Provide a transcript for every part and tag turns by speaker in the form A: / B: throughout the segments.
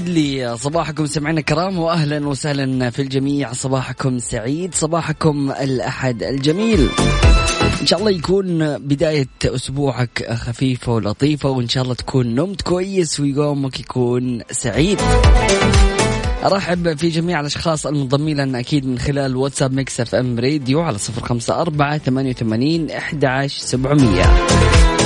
A: يسعد لي صباحكم. سمعنا كرام واهلا وسهلا في الجميع. صباحكم سعيد صباحكم الأحد الجميل. إن شاء الله يكون بداية أسبوعك خفيفه ولطيفه وإن شاء الله تكون نمت كويس ويومك يكون سعيد. أرحب في جميع الأشخاص المنضمين لنا أكيد من خلال واتساب Mix FM Radio على 054 88 11700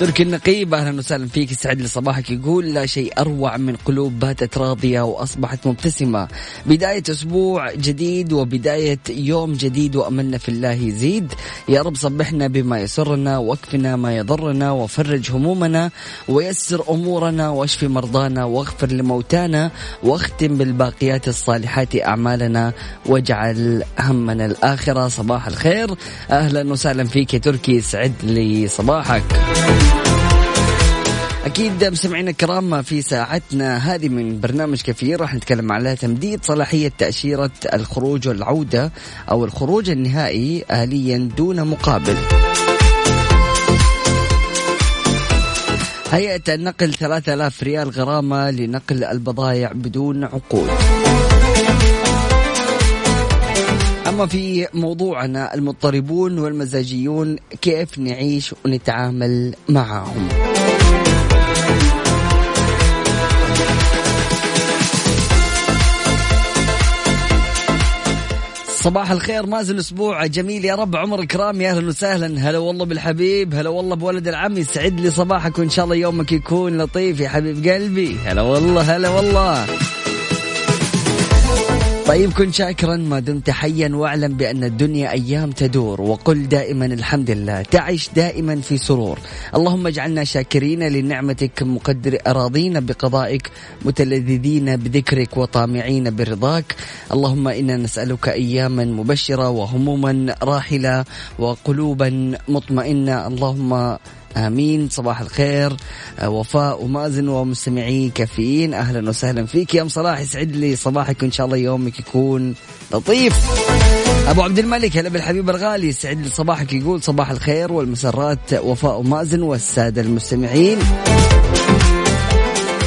A: تركي النقيب أهلا وسهلا فيك. يسعد لي صباحك. يقول لا شيء أروع من قلوب باتت راضية وأصبحت مبتسمة. بداية أسبوع جديد وبداية يوم جديد واملنا في الله يزيد. يا رب صبحنا بما يسرنا واكفنا ما يضرنا وفرج همومنا ويسر أمورنا واشف مرضانا واغفر لموتانا واختم بالباقيات الصالحات أعمالنا واجعل همنا الآخرة. صباح الخير. أهلا وسهلا فيك يا تركي. يسعد لي صباحك. أكيد مستمعينا الكرام في ساعتنا هذه من برنامج كثير راح نتكلم على تمديد صلاحية تأشيرة الخروج والعودة أو الخروج النهائي آليا دون مقابل. هيئة النقل 3000 ريال غرامة لنقل البضائع بدون عقود. أما في موضوعنا المضطربون والمزاجيون كيف نعيش ونتعامل معهم. صباح الخير مازن أسبوع جميل. يا رب عمر الكرام يا أهلا وسهلا. هلا والله بالحبيب هلا والله بولد العم يسعد لي صباحك وإن شاء الله يومك يكون لطيف يا حبيب قلبي. هلا والله هلا والله. طيب كن شاكرا ما دمت حيا واعلم بأن الدنيا أيام تدور وقل دائما الحمد لله تعش دائما في سرور. اللهم اجعلنا شاكرين لنعمتك مقدر أراضين بقضائك متلذذين بذكرك وطامعين برضاك. اللهم إنا نسألك أياما مبشرة وهموما راحلة وقلوبا مطمئنة. اللهم آمين. صباح الخير. آه، وفاء ومازن ومستمعي كافيين. أهلا وسهلا فيك. يا ام صلاح يسعد لي صباحك وإن شاء الله يومك يكون لطيف. أبو عبد الملك هلا بالحبيب الغالي. يسعد لي صباحك يقول صباح الخير والمسرات وفاء ومازن والسادة المستمعين.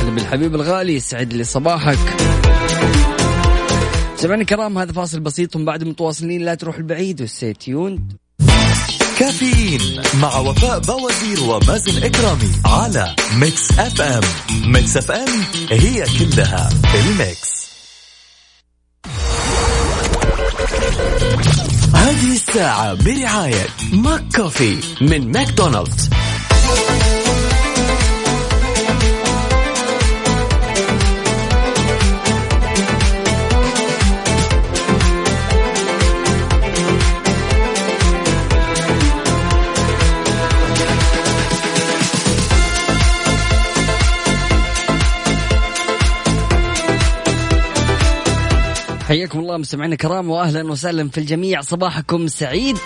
A: هلا بالحبيب الغالي. يسعد لي صباحك. سمعنا الكرام هذا فاصل بسيط ومن بعد متواصلين. لا تروح البعيد و stay tuned.
B: كافيين مع وفاء بوازير ومازن إكرامي على Mix FM Mix FM هي كلها ال mix. هذه الساعة برعاية McCoffee من ماكدونالدز.
A: حياكم الله مستمعينا الكرام واهلا وسهلا في الجميع. صباحكم سعيد.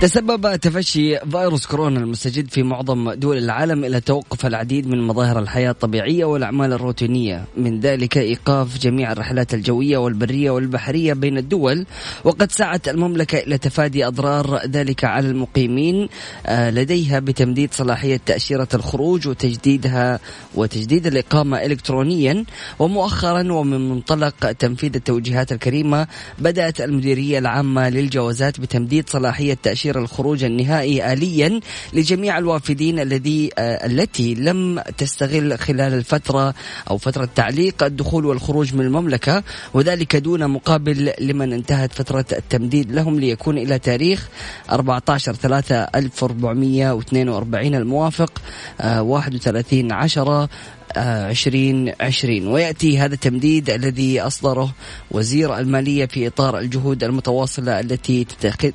A: تسبب تفشي فيروس كورونا المستجد في معظم دول العالم إلى توقف العديد من مظاهر الحياة الطبيعية والأعمال الروتينية. من ذلك إيقاف جميع الرحلات الجوية والبرية والبحرية بين الدول وقد سعت المملكة إلى تفادي أضرار ذلك على المقيمين آه، لديها بتمديد صلاحية تأشيرة الخروج وتجديدها وتجديد الإقامة الكترونيا ومؤخرا ومن منطلق تنفيذ التوجيهات الكريمة بدأت المديرية العامة للجوازات بتمديد صلاحية تأشيرة تأشيرة الخروج النهائي آليا لجميع الوافدين الذي آه، التي لم تستغل خلال الفترة أو فترة تعليق الدخول والخروج من المملكة وذلك دون مقابل لمن انتهت فترة التمديد لهم ليكون إلى تاريخ 14 3 1442 الموافق 31 10 عشرين عشرين. ويأتي هذا التمديد الذي أصدره وزير المالية في إطار الجهود المتواصلة التي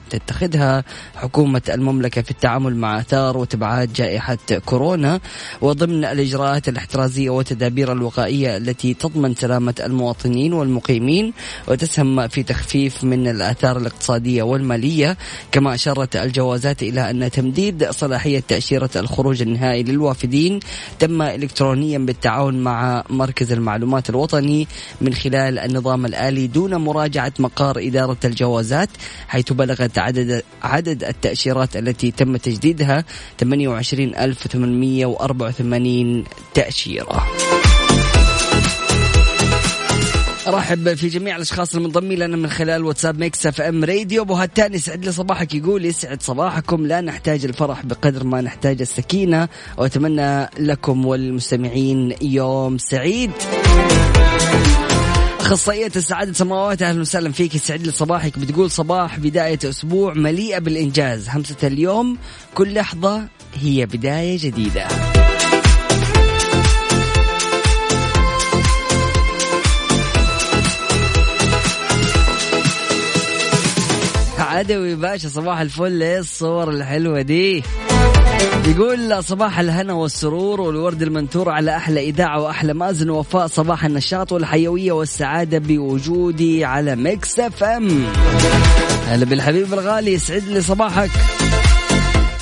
A: تتخذها حكومة المملكة في التعامل مع آثار وتبعات جائحة كورونا. وضمن الإجراءات الاحترازية والتدابير الوقائية التي تضمن سلامة المواطنين والمقيمين وتسهم في تخفيف من الآثار الاقتصادية والمالية كما أشارت الجوازات إلى أن تمديد صلاحية تأشيرة الخروج النهائي للوافدين تم إلكترونيا بالتعاون مع مركز المعلومات الوطني من خلال النظام الآلي دون مراجعة مقار إدارة الجوازات حيث بلغت عدد عدد التأشيرات التي تم تجديدها 28884 تأشيرة. ارحب في جميع الأشخاص المنضمين لنا من خلال واتساب Mix FM Radio. أبو هتان يسعد لي صباحك يقول يسعد صباحكم. لا نحتاج الفرح بقدر ما نحتاج السكينة. وأتمنى لكم والمستمعين يوم سعيد. أخصائية السعادة سماوات أهلا وسهلا فيك. يسعد لي صباحك. بتقول صباح بداية أسبوع مليئة بالإنجاز. همسة اليوم كل لحظة هي بداية جديدة. عدوي باشا صباح الفل إيه الصور الحلوة دي؟ يقول صباح الهنا والسرور والورد المنثور على أحلى إذاعة وأحلى مازن ووفاء صباح النشاط والحيوية والسعادة بوجودي على Mix FM. هلا بالحبيب الغالي يسعد لي صباحك.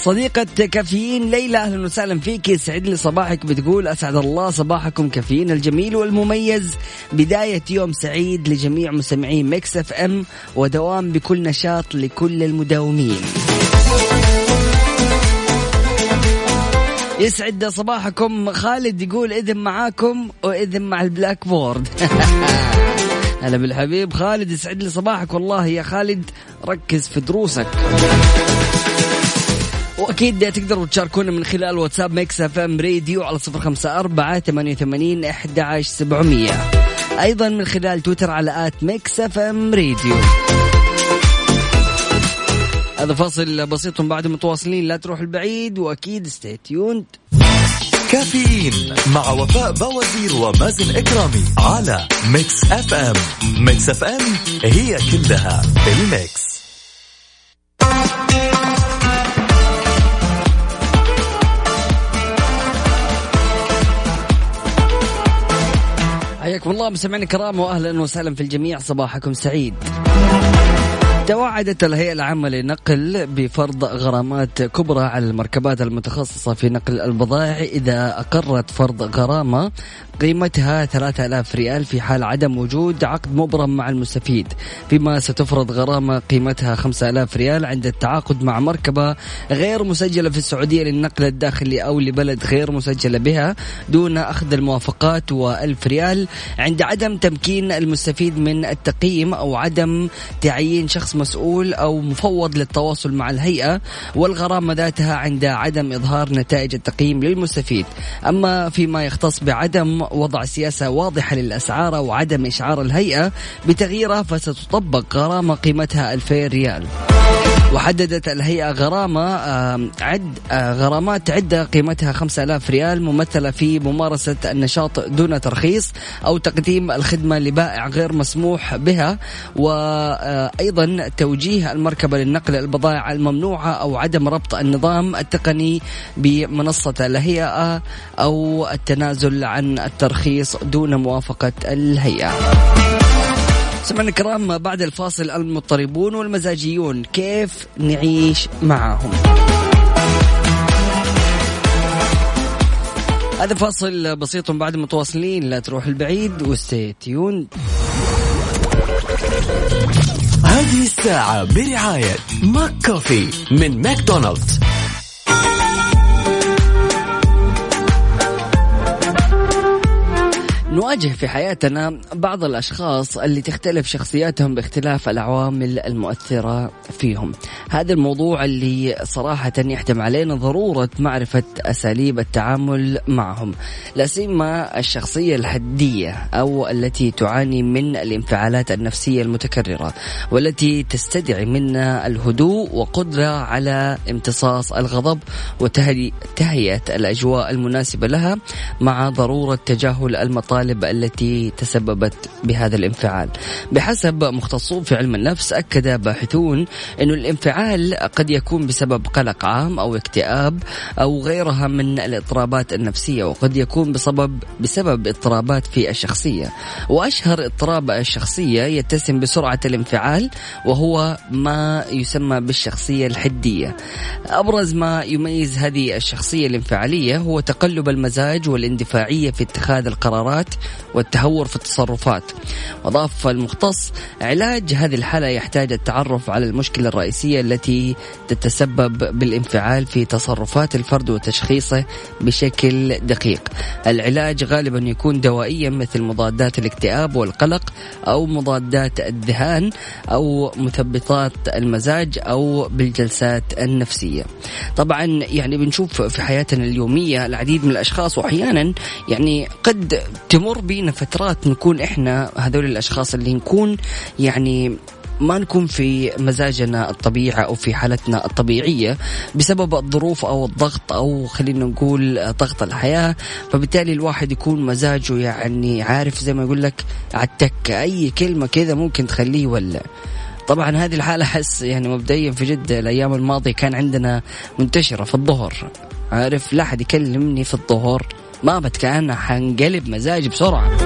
A: صديقة كافيين ليلى أهلا وسهلا فيك. يسعد لي صباحك بتقول أسعد الله صباحكم كافيين الجميل والمميز. بداية يوم سعيد لجميع مستمعين Mix FM ودوام بكل نشاط لكل المداومين. يسعد صباحكم. خالد يقول إذن معاكم وإذن مع ال Blackboard. هلا بالحبيب. خالد يسعد لي صباحك والله يا خالد ركز في دروسك. وأكيد تقدروا تشاركونا من خلال واتساب Mix FM Radio على صفر خمسة أربعة ثمانية وثمانين أحد عشر سبعمية. أيضا من خلال تويتر على at Mix FM Radio. هذا فاصل بسيط بعد متواصلين لا تروح البعيد وأكيد stay tuned
B: كافيين مع وفاء بوازير ومازن إكرامي على Mix FM. Mix FM هي كلها ال mix.
A: حياكم الله مستمعينا الكرام واهلا وسهلا في الجميع. صباحكم سعيد. توعدت الهيئة العامة للنقل بفرض غرامات كبرى على المركبات المتخصصة في نقل البضائع إذا أقرت فرض غرامة قيمتها 3000 ريال في حال عدم وجود عقد مبرم مع المستفيد. فيما ستفرض غرامة قيمتها 5000 ريال عند التعاقد مع مركبة غير مسجلة في السعودية للنقل الداخلي أو لبلد غير مسجلة بها دون أخذ الموافقات و1000 ريال عند عدم تمكين المستفيد من التقييم أو عدم تعيين شخص مسؤول أو مفوض للتواصل مع الهيئة والغرامة ذاتها عند عدم إظهار نتائج التقييم للمستفيد. أما فيما يختص بعدم وضع سياسة واضحة للأسعار أو عدم إشعار الهيئة بتغييرها فستطبق غرامة قيمتها 2000 ريال. وحددت الهيئة غرامة عد غرامات عدة قيمتها 5000 ريال ممثلة في ممارسة النشاط دون ترخيص أو تقديم الخدمة لبائع غير مسموح بها. وأيضا توجيه المركبة للنقل البضائع الممنوعة أو عدم ربط النظام التقني بمنصة الهيئة أو التنازل عن الترخيص دون موافقة الهيئة. سمعنا الكرام بعد الفاصل المضطربون والمزاجيون كيف نعيش معاهم هذا فاصل بسيط بعد متواصلين لا تروح البعيد و stay tuned
B: هذه الساعة برعاية McCoffee من ماكدونالدز.
A: نواجه في حياتنا بعض الأشخاص اللي تختلف شخصياتهم باختلاف العوامل المؤثرة فيهم. هذا الموضوع اللي صراحة يحتم علينا ضرورة معرفة أساليب التعامل معهم لا سيما الشخصية الحدية أو التي تعاني من الانفعالات النفسية المتكررة والتي تستدعي منا الهدوء وقدرة على امتصاص الغضب وتهيئة الأجواء المناسبة لها مع ضرورة تجاهل المطالب التي تسببت بهذا الانفعال. بحسب مختصون في علم النفس أكد باحثون أن الانفعال قد يكون بسبب قلق عام أو اكتئاب أو غيرها من الاضطرابات النفسية وقد يكون بسبب بسبب اضطرابات في الشخصية وأشهر اضطراب الشخصية يتسم بسرعة الانفعال وهو ما يسمى بالشخصية الحدية. أبرز ما يميز هذه الشخصية الانفعالية هو تقلب المزاج والاندفاعية في اتخاذ القرارات والتهور في التصرفات. وضاف المختص علاج هذه الحالة يحتاج التعرف على المشكلة الرئيسية التي تتسبب بالانفعال في تصرفات الفرد وتشخيصه بشكل دقيق. العلاج غالبا يكون دوائيا مثل مضادات الاكتئاب والقلق أو مضادات الذهان أو مثبطات المزاج أو بالجلسات النفسية. طبعا يعني بنشوف في حياتنا اليومية العديد من الأشخاص وأحيانا يعني قد تمر بينا فترات نكون إحنا هذول الأشخاص اللي نكون يعني ما نكون في مزاجنا الطبيعي أو في حالتنا الطبيعية بسبب الظروف أو الضغط أو خلينا نقول ضغط الحياة. فبالتالي الواحد يكون مزاجه يعني عارف زي ما يقول لك على أي كلمة كذا ممكن تخليه يولع. طبعا هذه الحالة أحس يعني مبدئيا في جدة الأيام الماضية كان عندنا منتشرة في الظهر. عارف؟ لا أحد يكلمني في الظهر. ما بتكأن حنقلب مزاجي بسرعة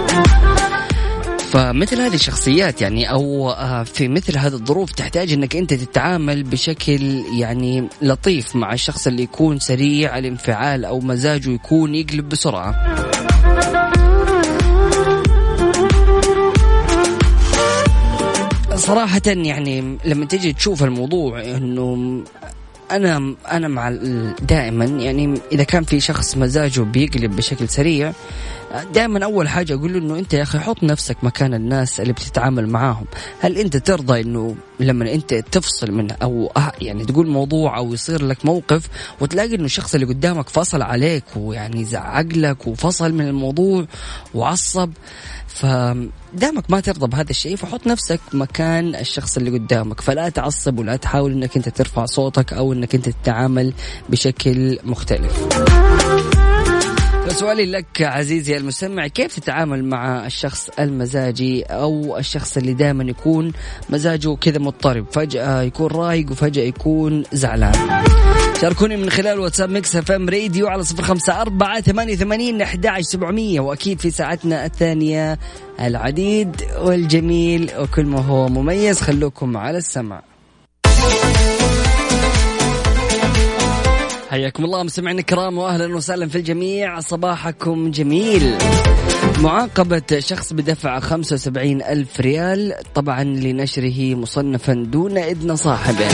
A: فمثل هذه الشخصيات يعني أو آه، في مثل هذه الظروف تحتاج إنك أنت تتعامل بشكل يعني لطيف مع الشخص اللي يكون سريع الانفعال أو مزاجه يكون يقلب بسرعة. صراحة يعني لما تجي تشوف الموضوع إنه أنا أنا مع دائما يعني إذا كان في شخص مزاجه بيقلب بشكل سريع دائما أول حاجة أقول له إنه أنت يا أخي حط نفسك مكان الناس اللي بتتعامل معاهم. هل أنت ترضى إنه لما أنت تفصل من أو يعني تقول موضوع أو يصير لك موقف وتلاقي إنه الشخص اللي قدامك فصل عليك ويعني زعق لك وفصل من الموضوع وعصب فدامك ما ترضى بهذا الشيء فحط نفسك مكان الشخص اللي قدامك. فلا تعصب ولا تحاول إنك أنت ترفع صوتك أو إنك أنت تتعامل بشكل مختلف. سؤالي لك عزيزي المستمع كيف تتعامل مع الشخص المزاجي أو الشخص اللي دائما يكون مزاجه كذا مضطرب فجأة يكون رايق وفجأة يكون زعلان؟ شاركوني من خلال واتساب Mix FM Radio على صفر خمسة أربعة ثمانية وثمانين أحد سبعمية وأكيد في ساعتنا الثانية العديد والجميل وكل ما هو مميز. خلوكم على السمع. حياكم الله مستمعينا الكرام واهلا وسهلا في الجميع. صباحكم جميل. معاقبة شخص بدفع 75 ألف ريال طبعا لنشره مصنفا دون إذن صاحبه.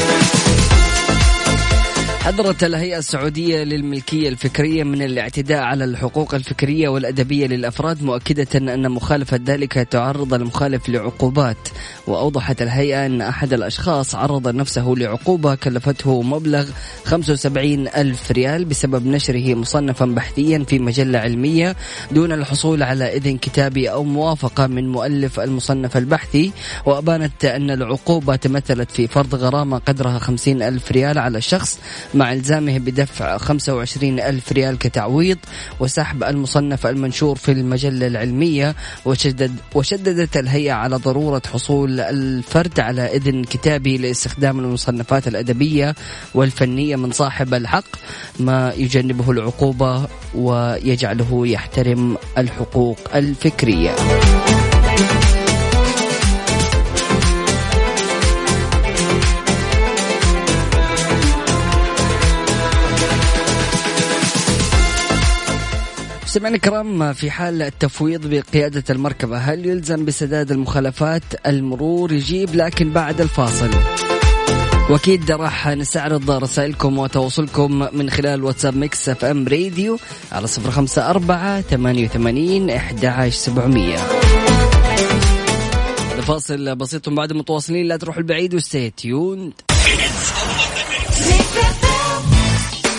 A: حضرت الهيئة السعودية للملكية الفكرية من الاعتداء على الحقوق الفكرية والأدبية للأفراد مؤكدة أن مخالفة ذلك تعرض المخالف لعقوبات. وأوضحت الهيئة أن أحد الأشخاص عرض نفسه لعقوبة كلفته مبلغ 75 ألف ريال بسبب نشره مصنفا بحثيا في مجلة علمية دون الحصول على إذن كتابي أو موافقة من مؤلف المصنف البحثي. وأبانت أن العقوبة تمثلت في فرض غرامة قدرها 50 ألف ريال على الشخص مع إلزامه بدفع 25 ألف ريال كتعويض وسحب المصنف المنشور في المجلة العلمية وشدد وشددت الهيئة على ضرورة حصول الفرد على إذن كتابي لاستخدام المصنفات الأدبية والفنية من صاحب الحق ما يجنبه العقوبة ويجعله يحترم الحقوق الفكرية. سمعنا الكرام في حال التفويض بقيادة المركبة هل يلزم بسداد المخالفات؟ المرور يجيب لكن بعد الفاصل. وأكيد راح نستعرض رسائلكم وتواصلكم من خلال واتساب Mix FM Radio على صفر خمسة أربعة ثمانية وثمانين أحد سبعمية. فاصل بسيط بعد متواصلين لا تروحوا البعيد و stay tuned.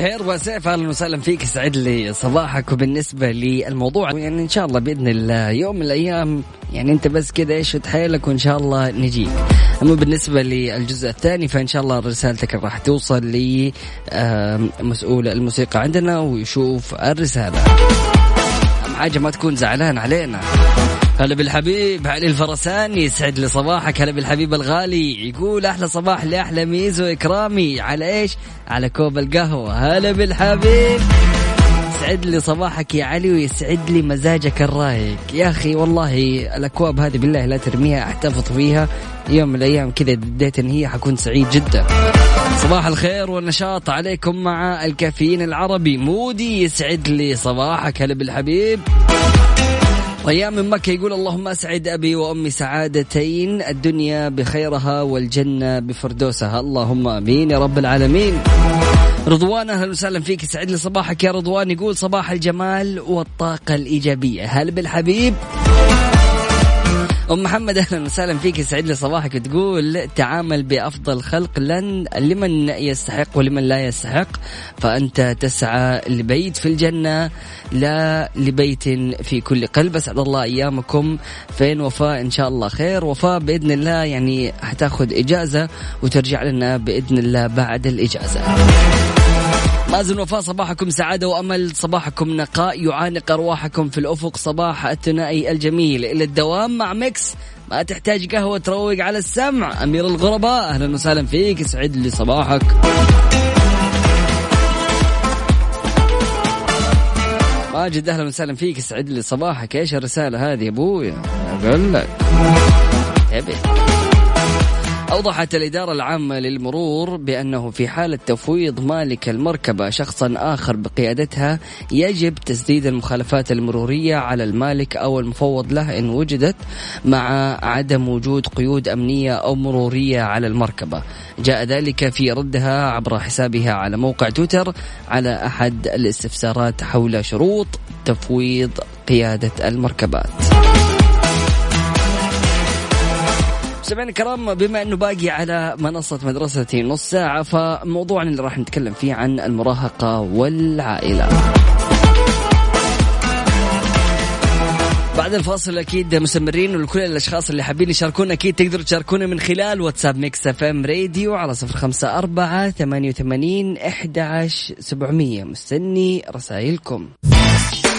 A: زهير وسيف أهلا وسهلا فيك يسعد لي صباحك. وبالنسبة للموضوع يعني إن شاء الله بإذن الله يوم من الأيام يعني أنت بس كذا إيش حيلك وإن شاء الله نجيك. أما بالنسبة للجزء الثاني فإن شاء الله رسالتك راح توصل لمسؤول الموسيقى عندنا ويشوف الرسالة. حاجة ما تكون زعلان علينا. هلا بالحبيب علي الفرساني يسعد لي صباحك. هلا بالحبيب الغالي يقول أحلى صباح لأحلى ميزو إكرامي. على إيش؟ على كوب القهوة. هلا بالحبيب. يسعد لي صباحك يا علي ويسعد لي مزاجك الرايق. يا أخي والله الأكواب هذه بالله لا ترميها أحتفظ فيها. يوم من الأيام كذا بديت إن هي حكون سعيد جدا. صباح الخير والنشاط عليكم مع الكافيين العربي. مودي يسعد لي صباحك. هلا بالحبيب. ريان من مكة يقول اللهم أسعد أبي وأمي سعادتين الدنيا بخيرها والجنة بفردوسها. اللهم أمين يا رب العالمين. رضوان أهلا وسهلا فيك. يسعد لي صباحك يا رضوان. يقول صباح الجمال والطاقة الإيجابية. هل بالحبيب؟ أم محمد أهلا وسهلا فيك. يسعد لي صباحك تقول تعامل بأفضل خلق لن لمن يستحق ولمن لا يستحق. فأنت تسعى لبيت في الجنة لا لبيت في كل قلب. أسعد الله أيامكم. فين وفاء؟ إن شاء الله خير. وفاء بإذن الله يعني حتاخذ إجازة وترجع لنا بإذن الله بعد الإجازة. مازن وفاء صباحكم سعادة وأمل صباحكم نقاء يعانق أرواحكم في الأفق صباح الثنائي الجميل. إلى الدوام مع ميكس ما تحتاج قهوة تروق على السمع. أمير الغرباء أهلا وسهلا فيك يسعد لي صباحك. ماجد أهلا وسهلا فيك يسعد لي صباحك. إيش الرسالة هذه يا ابويا أقول لك. أوضحت الإدارة العامة للمرور بأنه في حالة تفويض مالك المركبة شخصا آخر بقيادتها يجب تسديد المخالفات المرورية على المالك أو المفوض له إن وجدت مع عدم وجود قيود أمنية أو مرورية على المركبة. جاء ذلك في ردها عبر حسابها على موقع تويتر على أحد الاستفسارات حول شروط تفويض قيادة المركبات. مستمعينا الكرام بما إنه باقي على منصة مدرستي نص ساعة فموضوعنا اللي راح نتكلم فيه عن المراهقة والعائلة. بعد الفاصل أكيد مستمرين ولكل الأشخاص اللي حابين يشاركونا أكيد تقدروا تشاركونا من خلال واتساب Mix FM Radio على صفر خمسة أربعة ثمانية وثمانين أحد سبعمية مستني رسائلكم.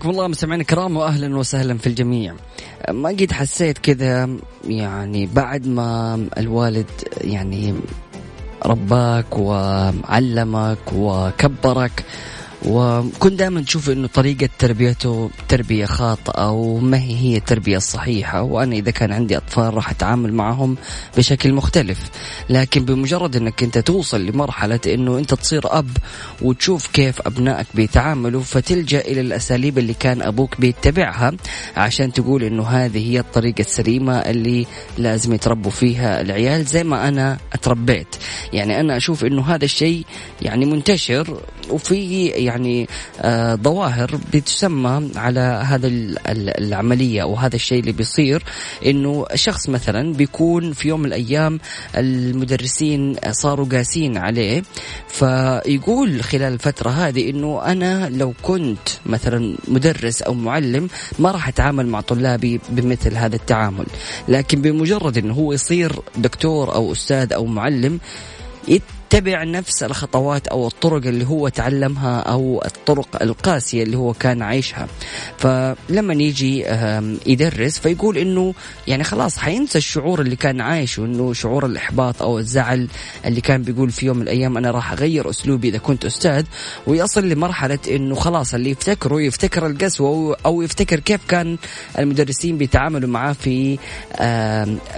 A: حياكم الله مستمعينا الكرام واهلا وسهلا في الجميع. ما قد حسيت كذا يعني بعد ما الوالد يعني رباك وعلمك وكبرك وكنت دائما تشوف إنه طريقة تربيته تربية خاطئة وما هي هي التربية الصحيحة وأنا إذا كان عندي أطفال راح أتعامل معهم بشكل مختلف. لكن بمجرد إنك أنت توصل لمرحلة إنه أنت تصير أب وتشوف كيف أبنائك بيتعاملوا فتلجأ إلى الأساليب اللي كان أبوك بيتبعها عشان تقول إنه هذه هي الطريقة السليمة اللي لازم يتربوا فيها العيال زي ما أنا اتربيت. يعني أنا أشوف إنه هذا الشيء يعني منتشر وفي يعني آه، ظواهر بتسمى على هذا العملية أو هذا الشيء اللي بيصير. إنه شخص مثلا بيكون في يوم من الأيام المدرسين صاروا قاسين عليه. فيقول خلال الفترة هذه إنه أنا لو كنت مثلا مدرس أو معلم ما راح أتعامل مع طلابي بمثل هذا التعامل. لكن بمجرد إنه هو يصير دكتور أو أستاذ أو معلم يتبع نفس الخطوات أو الطرق اللي هو تعلمها أو الطرق القاسية اللي هو كان عايشها. فلما يجي يدرس فيقول إنه يعني خلاص حينسى الشعور اللي كان عايشه إنه شعور الإحباط أو الزعل اللي كان بيقول في يوم من الأيام أنا راح أغير أسلوبي إذا كنت أستاذ ويصل لمرحلة إنه خلاص اللي يفتكره يفتكر القسوة أو يفتكر كيف كان المدرسين بيتعاملوا معاه في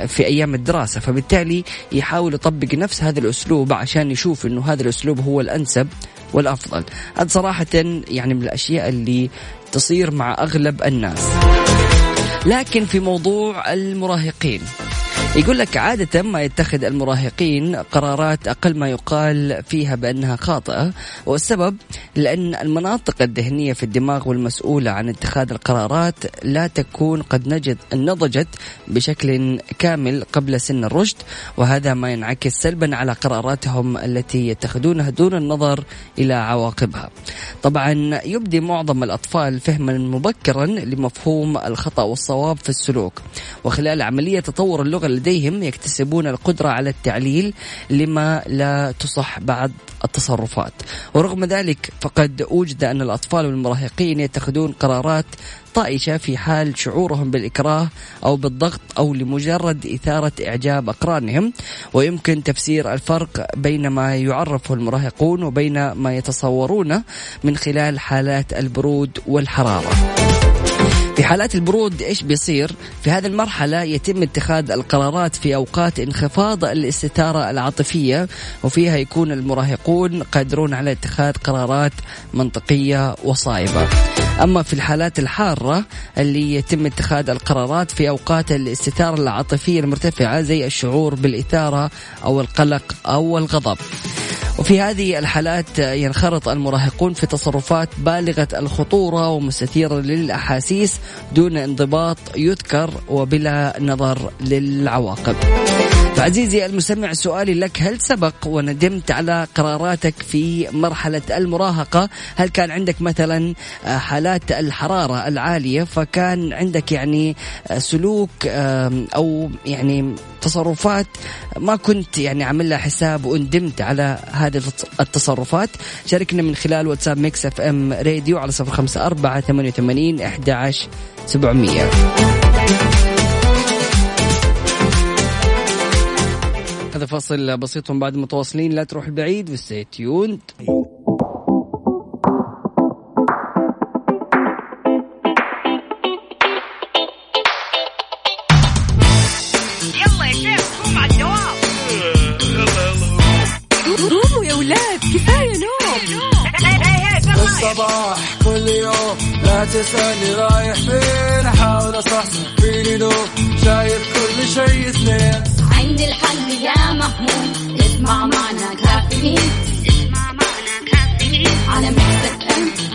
A: في أيام الدراسة. فبالتالي يحاول يطبق نفس هذا الأسلوب عشان عشان يشوف إنه هذا الأسلوب هو الأنسب والأفضل. هذا صراحة يعني من الأشياء اللي تصير مع أغلب الناس. لكن في موضوع المراهقين يقول لك عادة ما يتخذ المراهقين قرارات أقل ما يقال فيها بأنها خاطئة والسبب لأن المناطق الذهنية في الدماغ والمسؤولة عن اتخاذ القرارات لا تكون قد نجد نضجت بشكل كامل قبل سن الرشد وهذا ما ينعكس سلبا على قراراتهم التي يتخذونها دون النظر إلى عواقبها. طبعا يبدي معظم الأطفال فهما مبكرا لمفهوم الخطأ والصواب في السلوك وخلال عملية تطور اللغة لديهم يكتسبون القدرة على التعليل لما لا تصح بعض التصرفات. ورغم ذلك فقد وجد أن الأطفال والمراهقين يتخذون قرارات طائشة في حال شعورهم بالإكراه أو بالضغط أو لمجرد إثارة إعجاب أقرانهم. ويمكن تفسير الفرق بين ما يعرفه المراهقون وبين ما يتصورونه من خلال حالات البرود والحرارة. في حالات البرود إيش بيصير؟ في هذه المرحلة يتم اتخاذ القرارات في أوقات انخفاض الاستثارة العاطفية وفيها يكون المراهقون قادرون على اتخاذ قرارات منطقية وصائبة. أما في الحالات الحارة اللي يتم اتخاذ القرارات في أوقات الاستثارة العاطفية المرتفعة زي الشعور بالإثارة أو القلق أو الغضب. وفي هذه الحالات ينخرط المراهقون في تصرفات بالغة الخطورة ومستثيرة للأحاسيس دون انضباط يذكر وبلا نظر للعواقب. فعزيزي المستمع سؤالي لك هل سبق وندمت على قراراتك في مرحلة المراهقة؟ هل كان عندك مثلا حالات الحرارة العالية فكان عندك يعني سلوك أو يعني تصرفات؟ ما كنت يعني عامل لها حساب وندمت على هذه التصرفات؟ شاركنا من خلال واتساب Mix FM Radio على صفر خمسة أربعة ثمانية وثمانين أحد عشر سبعمية. هذا فاصل بسيط بعد متواصلين. لا تروح البعيد و stay tuned
C: الصباح كل يوم لا تسألني رايح فين. أحاول أصحصح فيني لو شايف كل شيء سنين
D: عندي الحل يا محمود. اسمع معنا كافيين. اسمع معنا كافيين. على مكتب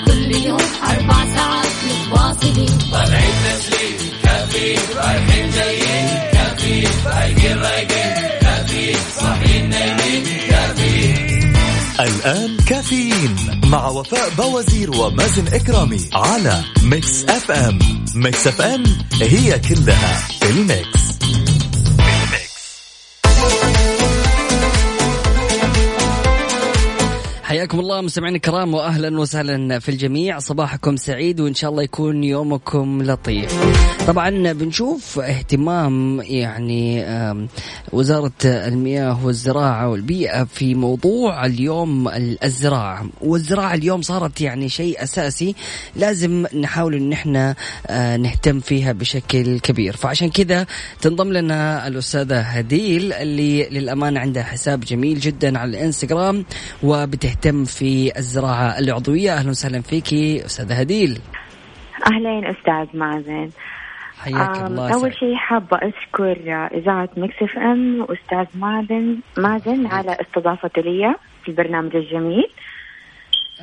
D: كل يوم أربع ساعات متواصلين. طالعين تسليم. كافيين رايحين جايين. كافيين رايقين رايقين
B: كافيين صاحيين نايمين. كافيين. الآن كافيين مع وفاء بوازير ومازن إكرامي على Mix FM. Mix FM هي كلها في ال mix.
A: حياكم الله مستمعينا الكرام واهلا وسهلا في الجميع. صباحكم سعيد وإن شاء الله يكون يومكم لطيف. طبعا بنشوف اهتمام يعني وزارة المياه والزراعة والبيئة في موضوع اليوم الزراعة، والزراعة اليوم صارت يعني شيء أساسي لازم نحاول إن إحنا آه، نهتم فيها بشكل كبير، فعشان كذا تنضم لنا الأستاذة هديل اللي للأمانة عندها حساب جميل جدا على الإنستغرام وبتهتم تهتم في الزراعة العضوية. أهلا وسهلا فيكي أستاذة هديل.
E: أهلين أستاذ مازن.
A: حياك الله
E: أول شيء حابة أشكر إذاعة Mix FM وأستاذ مازن مازن على استضافتي لي في البرنامج الجميل.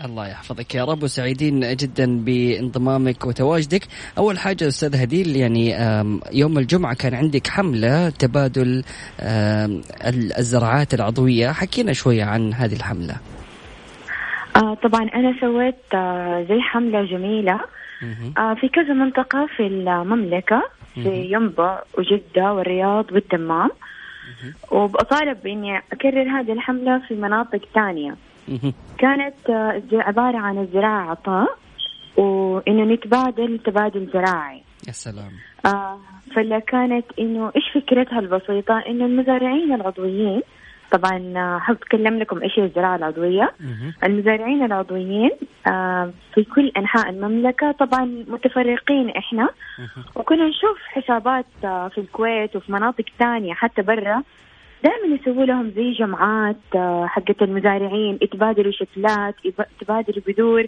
A: الله يحفظك يا رب وسعيدين جدا بانضمامك وتواجدك. أول حاجة أستاذ هديل يعني يوم الجمعة كان عندك حملة تبادل الزراعات العضوية. حكينا شوية عن هذه الحملة.
E: آه طبعا أنا سويت آه زي حملة جميلة. آه في كذا منطقة في المملكة في ينبع وجدة والرياض والدمام. وبطالب باني أكرر هذه الحملة في مناطق ثانية. كانت آه، عبارة عن الزراعة عطاء وإنه نتبادل تبادل زراعي.
A: يا سلام.
E: آه فلا كانت إنه إيش فكرتها البسيطة؟ إنه المزارعين العضويين طبعا آه، حاب أتكلم لكم إيش هي الزراعة العضوية. المزارعين العضويين آه، في كل أنحاء المملكة طبعا متفرقين إحنا. وكنا نشوف حسابات آه، في الكويت وفي مناطق ثانية حتى برا. دائما يسووا لهم زي جمعات حقت المزارعين يتبادلوا شتلات يتبادلوا بذور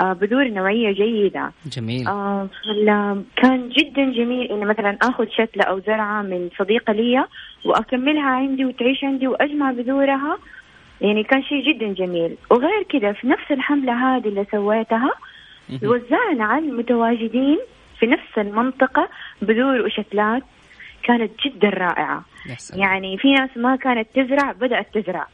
E: بذور نوعية جيدة.
A: جميل.
E: كان جدا جميل إني مثلا آخذ شتلة أو زرعة من صديقة لي وأكملها عندي وتعيش عندي وأجمع بذورها. يعني كان شيء جدا جميل. وغير كذا في نفس الحملة هذه اللي سويتها وزعنا على المتواجدين في نفس المنطقة بذور وشتلات. كانت جدا رائعة. يعني في ناس ما كانت تزرع بدأت تزرع.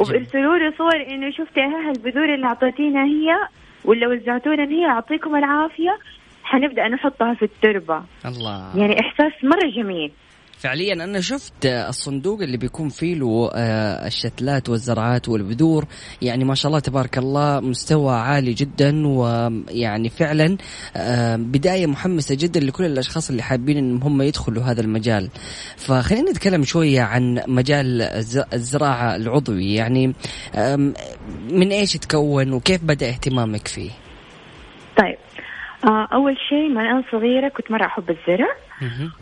E: وبيرسلوا لي صور إنه شفتي ها البذور اللي أعطيتينا هي ولا وزعتونا هي يعطيكم العافية حنبدأ نحطها في التربة.
A: الله.
E: يعني إحساس مرة جميل.
A: فعليا أنا شفت الصندوق اللي بيكون فيه له آه، الشتلات والزرعات والبذور. يعني ما شاء الله تبارك الله مستوى عالي جدا ويعني فعلا آه، بداية محمسة جدا لكل الأشخاص اللي حابين ان هم يدخلوا هذا المجال. فخلينا نتكلم شوية عن مجال الزراعة العضوي. يعني من إيش تكون وكيف بدأ اهتمامك فيه؟
E: طيب آه، أول شيء من أنا صغيرة كنت مرة أحب الزرع.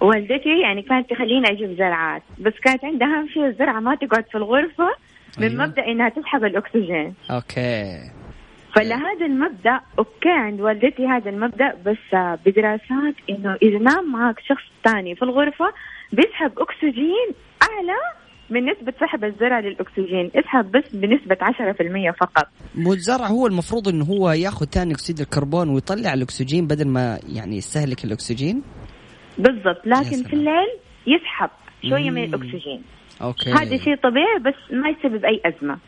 E: والدتي يعني كانت تخليني أجيب زرعات بس كانت عندها اهم شيء الزرعه ما تقعد في الغرفة من أيوه. مبدأ إنها تسحب الأكسجين.
A: أوكي.
E: فلهذا المبدأ أوكي عند والدتي هذا المبدأ بس بدراسات إنه إذا نام معك شخص ثاني في الغرفة بيسحب أكسجين أعلى من نسبة سحب الزرع للأكسجين. اسحب بس بنسبة 10% فقط.
A: مو الزرع هو المفروض أنه هو ياخذ ثاني أكسيد الكربون ويطلع الأكسجين بدل ما يعني يستهلك الأكسجين؟
E: بالضبط. لكن في الليل يسحب شوية من الأكسجين.
A: أوكي.
E: هذا شيء طبيعي بس ما يسبب أي أزمة.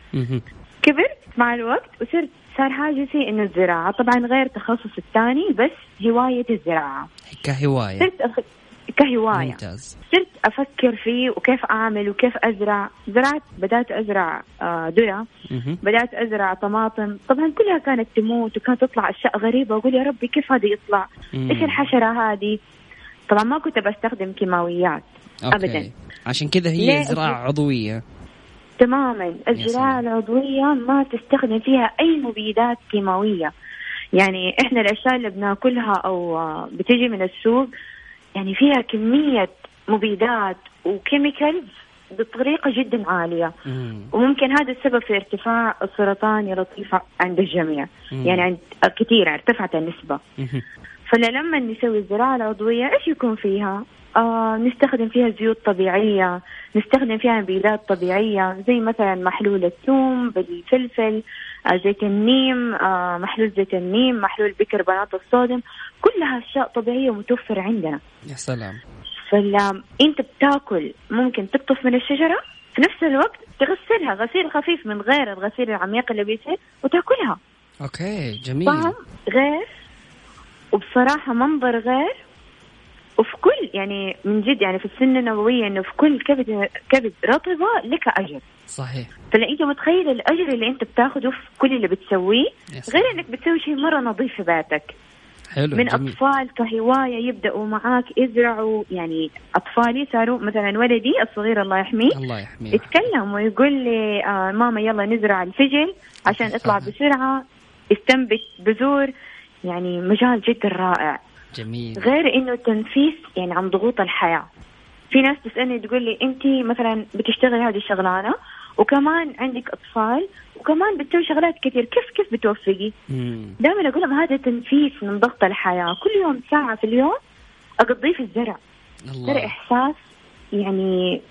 E: كبرت مع الوقت وصرت صار حاجتي إنه الزراعة. طبعا غير تخصص الثاني بس هواية الزراعة.
A: كهواية.
E: صرت أف... كهواية. ممتاز. صرت أفكر فيه وكيف أعمل وكيف أزرع. زرعت بدأت أزرع آه، ذره بدأت أزرع طماطم. طبعا كلها كانت تموت وكانت تطلع أشياء غريبة. واقول يا ربي كيف هذا يطلع؟ إيش الحشرة هذه؟ طبعا ما كنت بستخدم كيماويات أوكي. ابدا
A: عشان كذا هي زراعة عضوية
E: تماما الزراعة العضوية ما تستخدم فيها أي مبيدات كيماوية يعني إحنا الأشياء اللي بناكلها أو بتجي من السوق يعني فيها كمية مبيدات و chemicals بطريقة جدا عالية مم. وممكن هذا السبب في ارتفاع السرطان يا لطيفة عند الجميع مم. يعني عند كثير ارتفعت النسبة مم. فلما نسوي الزراعة العضوية إيش يكون فيها؟ آه نستخدم فيها زيوت طبيعية نستخدم فيها مبيدات طبيعية زي مثلا محلول الثوم بالفلفل آه زيت النيم آه محلول زيت النيم محلول بيكربونات الصوديوم كلها أشياء طبيعية متوفرة عندنا.
A: يا سلام.
E: فلا أنت بتاكل ممكن تقطف من الشجرة في نفس الوقت تغسلها غسيل خفيف من غير الغسيل العميق اللي بيصير وتاكلها.
A: أوكي جميل.
E: غير وبصراحة منظر غير وفي كل يعني من جد يعني في السنة النووية إنه في كل كبد كبد رطبة لك أجر.
A: صحيح.
E: فلا أنت متخيل الأجر اللي أنت بتاخذه في كل اللي بتسويه؟ غير إنك بتسوي شيء مرة نظيف في بيتك.
A: حلو
E: من جميل. أطفال كهواية يبدأوا معاك يزرعوا يعني اطفالي صاروا مثلا ولدي الصغير الله يحميه
A: الله يحميه.
E: يتكلم ويقول لي آه ماما يلا نزرع الفجل عشان يطلع بسرعة يستنبت بذور يعني مجال جدا رائع.
A: جميل.
E: غير إنه تنفيس يعني عن ضغوط الحياة. في ناس تسألني تقول لي أنت مثلا بتشتغلي هذه الشغلانة وكمان عندك أطفال وكمان بتسوي شغلات كثير. كيف كيف بتوفقي؟ دائما أقول لهم هذا تنفيس من ضغط الحياة. كل يوم ساعة في اليوم أقضيه في الزرع.
A: الله.
E: إحساس يعني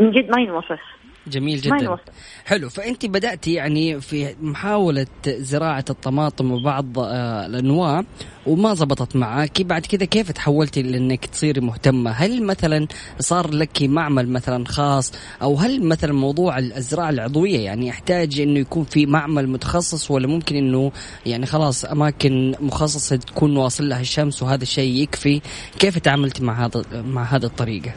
E: من جد ما ينوصف.
A: جميل جدا.
E: يوصل.
A: حلو. فأنت بدأتي يعني في محاولة زراعة الطماطم وبعض آه، الأنواع وما زبطت معك. بعد كذا كيف تحولتي لأنك تصيري مهتمة؟ هل مثلا صار لك معمل مثلا خاص؟ أو هل مثلا موضوع الزراعة العضوية يعني يحتاج إنه يكون في معمل متخصص ولا ممكن إنه يعني خلاص أماكن مخصصة تكون واصل لها الشمس وهذا الشيء يكفي؟ كيف تعاملتي مع هذا مع هذه الطريقة؟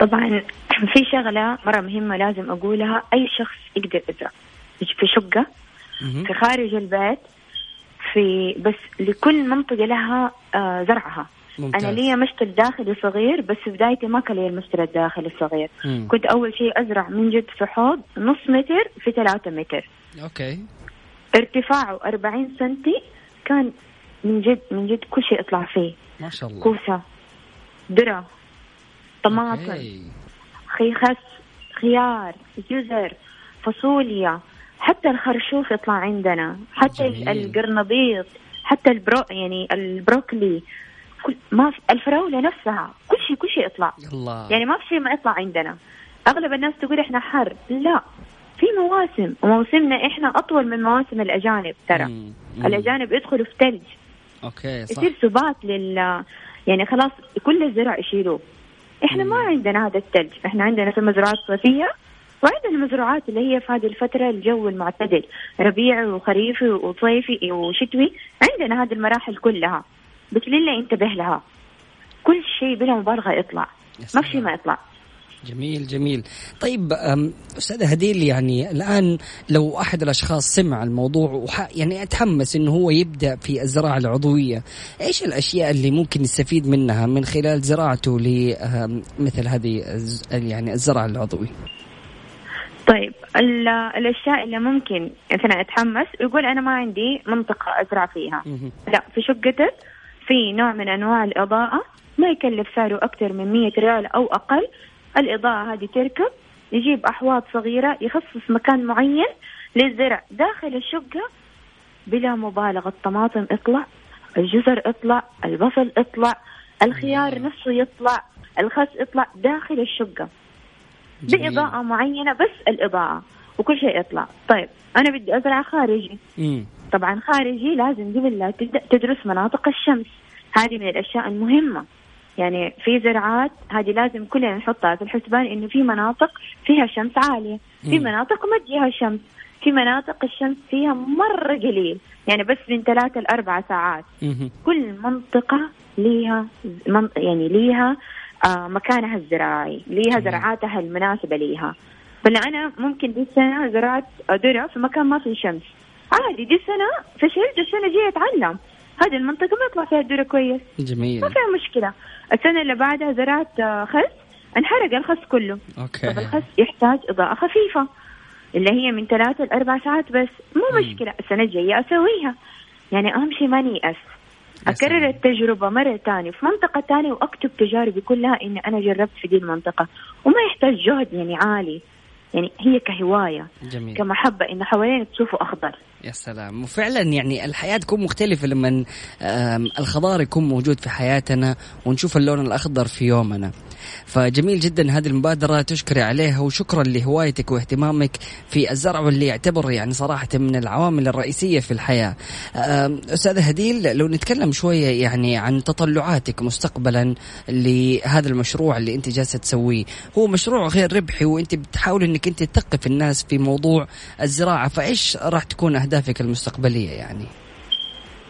E: طبعا في شغلة مرة مهمة لازم أقولها. أي شخص يقدر يزرع في
A: شقة.
E: في خارج البيت في بس لكل منطقة لها آه زرعها.
A: ممتاز.
E: أنا لي مشتل داخلي صغير بس في بدايتي ما كان لي المشتل الداخلي الصغير
A: مم.
E: كنت أول شيء أزرع من جد في حوض نص متر في ثلاثة متر.
A: أوكي.
E: ارتفاعه 40 سنتي كان من جد من جد كل شيء يطلع فيه.
A: ما شاء الله.
E: كوسة ذره طماطم.
A: أوكي.
E: خي خس خيار جزر فاصوليا حتى الخرشوف يطلع عندنا حتى
A: جميل.
E: القرنبيط حتى البرو يعني البروكلي كل ما في الفراولة نفسها كل شيء كل شيء يطلع
A: الله
E: يعني ما في شيء ما يطلع عندنا أغلب الناس تقول إحنا حر لا في مواسم وموسمنا إحنا أطول من مواسم الأجانب ترى
A: مم. مم.
E: الأجانب يدخلوا في ثلج
A: أوكي صح
E: يصير سبات لل يعني خلاص كل الزرع يشيلوه إحنا ما عندنا هذا الثلج. إحنا عندنا في مزروعات صيفيه وعندنا مزروعات اللي هي في هذه الفترة الجو المعتدل. ربيعي وخريفي وصيفي وشتوي عندنا هذه المراحل كلها. بس لله انتبه لها. كل شيء بلا مبالغة يطلع. ما في. ما يطلع.
A: جميل جميل. طيب أستاذة هديل يعني الآن لو أحد الأشخاص سمع الموضوع وح يعني أتحمس إنه هو يبدأ في الزراعة العضوية إيش الأشياء اللي ممكن يستفيد منها من خلال زراعته لمثل هذه يعني الزرع العضوي
E: طيب ال- الأشياء اللي ممكن مثلا أتحمس يقول أنا ما عندي منطقة أزرع فيها. لا في شقتك في نوع من أنواع الإضاءة ما يكلف سعره أكثر من 100 ريال أو أقل الإضاءة هذه تركب يجيب أحواض صغيرة يخصص مكان معين للزرع. داخل الشقة بلا مبالغة الطماطم اطلع الجزر اطلع البصل اطلع الخيار نفسه يطلع الخس يطلع داخل الشقة
A: جميل.
E: بإضاءة معينة بس الإضاءة وكل شيء يطلع. طيب أنا بدي أزرع خارجي.
A: مم.
E: طبعا خارجي لازم قبل لا تبدأ تدرس مناطق الشمس. هذه من الأشياء المهمة. يعني في زراعات هذه لازم كلنا نحطها في الحسبان إنه في مناطق فيها شمس عالية. في. مناطق ما تجيها شمس. في مناطق الشمس فيها مرة قليل. يعني بس من ثلاثة لأربع ساعات. كل منطقة ليها من يعني ليها آه مكانها الزراعي ليها. زرعاتها المناسبة ليها. فلا أنا ممكن دي السنة زرعت ذرة في مكان ما في شمس. عادي دي السنة فشلت السنة الجاية أتعلم. هذه المنطقة ما يطلع فيها الذرة كويس.
A: جميل.
E: ما فيها مشكلة. السنة اللي بعدها زرعت آه، خس. انحرق الخس كله. طب
A: أوكي
E: الخس يحتاج إضاءة خفيفة اللي هي من ثلاثة لأربع ساعات بس. مو. مشكلة السنة الجاية أسويها. يعني أهم شيء ما نيأس
A: يا
E: أكرر. التجربة مرة تانية في منطقة تانية وأكتب تجاربي كلها إني أنا جربت في دي المنطقة. وما يحتاج جهد يعني عالي. يعني هي كهواية.
A: جميل.
E: كمحبة إنه حوالينك تشوفوا أخضر.
A: يا سلام. وفعلا يعني الحياة تكون مختلفة لما الخضار يكون موجود في حياتنا ونشوف اللون الأخضر في يومنا. فجميل جدا هذه المبادرة تشكري عليها وشكرا لهوايتك واهتمامك في الزرع واللي يعتبر يعني صراحة من العوامل الرئيسية في الحياة. أستاذة هديل لو نتكلم شوية يعني عن تطلعاتك مستقبلا لهذا المشروع اللي أنت جالسة تسويه. هو مشروع غير ربحي وأنت بتحاول أنك أنت تثقف الناس في موضوع الزراعة فإيش راح تكون أهدافك المستقبلية يعني؟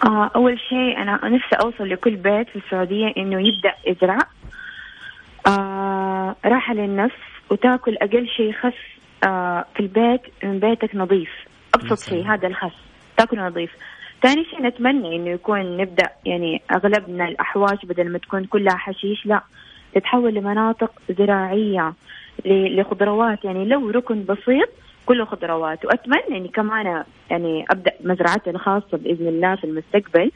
E: آه أول شيء أنا نفسي أوصل لكل بيت في السعودية إنه يبدأ يزرع. آه راحة للنفس وتاكل أقل شيء خس آه في البيت من بيتك نظيف. أبسط. شيء هذا الخس. تاكل نظيف. ثاني شيء نتمنى إنه يكون نبدأ يعني أغلبنا الأحواش بدل ما تكون كلها حشيش لا. تتحول لمناطق زراعية ل- لخضروات. يعني لو ركن بسيط كله خضروات. وأتمنى إني كمان يعني أبدأ مزرعتي الخاصة بإذن الله في المستقبل.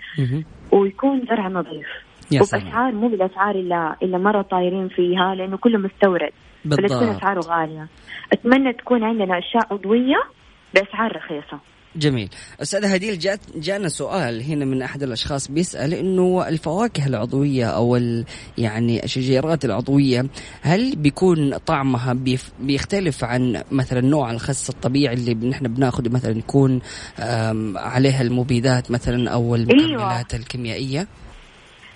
E: ويكون زرع نظيف. وباسعار مو بالأسعار اللي اللي مرة طايرين فيها لأنه كله مستورد. فلا تكون
A: بالضبط.
E: أسعاره غالية. أتمنى تكون عندنا أشياء عضوية بأسعار رخيصة.
A: جميل. أستاذ هديل جات جانا سؤال هنا من أحد الأشخاص بيسأل إنه الفواكه العضوية أو ال يعني الشجيرات العضوية هل بيكون طعمها بيف بيختلف عن مثلا نوع الخس الطبيعي اللي نحن بناخذه مثلا يكون عليها المبيدات مثلا أو المكملات أيوة. الكيميائية؟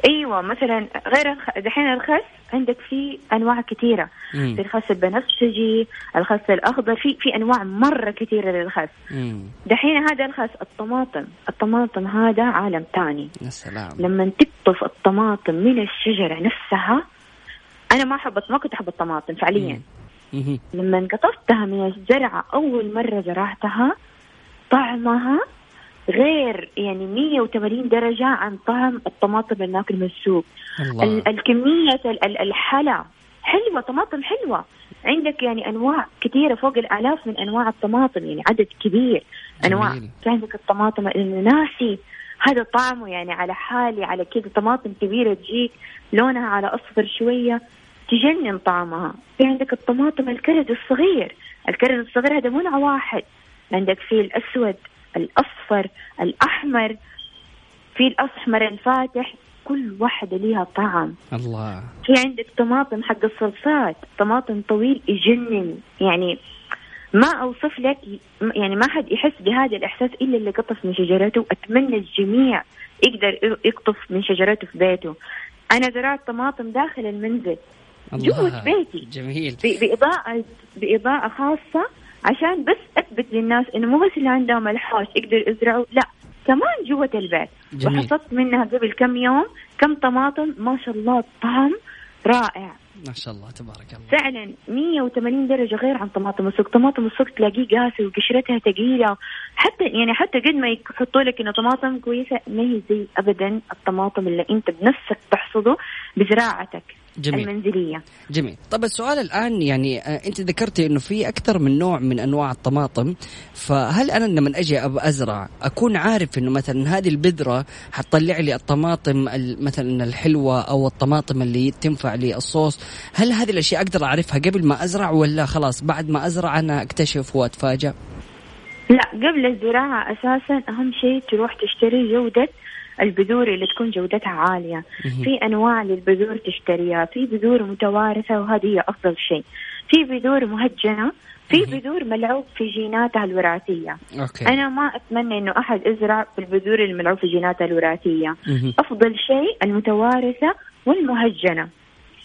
E: أيوه مثلا غير دحين الخس عندك في أنواع كثيرة. في الخس البنفسجي الخس الأخضر في في أنواع مرة كثيرة للخس. دحين هذا الخس الطماطم. الطماطم هذا عالم ثاني.
A: يا سلام.
E: لما تقطف الطماطم من الشجرة نفسها أنا ما أحب ما كنت أحب الطماطم فعليا. لما قطفتها من الزرعة أول مرة زرعتها طعمها غير يعني 180 درجة عن طعم الطماطم اللي ناكل من السوق. الله. الكمية الحلا حلوة طماطم حلوة. عندك يعني أنواع كثيرة فوق الآلاف من أنواع الطماطم يعني عدد كبير. أنواع في عندك الطماطم الناسي هذا طعمه يعني على حالي على كذا طماطم كبيرة تجيك لونها على أصفر شوية تجنن طعمها. في عندك الطماطم الكرز الصغير. الكرز الصغير هذا مو نوع واحد. عندك فيه الأسود الأصفر الأحمر في الأحمر الفاتح كل واحدة ليها طعم.
A: الله.
E: في عندك طماطم حق الصلصات طماطم طويل يجنن. يعني ما أوصف لك يعني ما حد يحس بهذا الإحساس إلا اللي قطف من شجرته. أتمنى الجميع يقدر يقطف من شجرته في بيته. أنا زرعت طماطم داخل المنزل. جوة بيتي.
A: جميل.
E: بإضاءة بإضاءة خاصة. عشان بس أثبت للناس إنه مو بس اللي عندهم الحوش يقدر يزرعوا لا كمان جوة البيت. جميل. وحصدت منها قبل كم يوم كم طماطم ما شاء الله طعم رائع.
A: ما شاء الله تبارك الله.
E: فعلا 180 درجة غير عن طماطم السوق. طماطم السوق تلاقيه قاسي وقشرتها ثقيلة. حتى يعني حتى قد ما يحطوا لك إنه طماطم كويسة ما هي زي ابدا الطماطم اللي أنت بنفسك تحصده بزراعتك. جميل. المنزلية.
A: جميل. طب السؤال الآن يعني آه، أنت ذكرتي إنه في أكثر من نوع من أنواع الطماطم فهل أنا لما أجي أزرع أكون عارف إنه مثلا هذه البذرة حتطلع لي الطماطم مثلا الحلوة أو الطماطم اللي تنفع للصوص هل هذه الأشياء أقدر أعرفها قبل ما أزرع ولا خلاص بعد ما أزرع أنا أكتشف واتفاجئ
E: لا قبل الزراعة أساسا أهم شيء تروح تشتري جودة البذور اللي تكون جودتها عالية. في أنواع للبذور تشتريها. في بذور متوارثة وهذه هي أفضل شيء. في بذور مهجنة. في بذور ملعوب في جيناتها الوراثية. أوكي. أنا ما أتمنى إنه أحد يزرع بالبذور الملعوب في جيناتها الوراثية. أفضل شيء المتوارثة والمهجنة.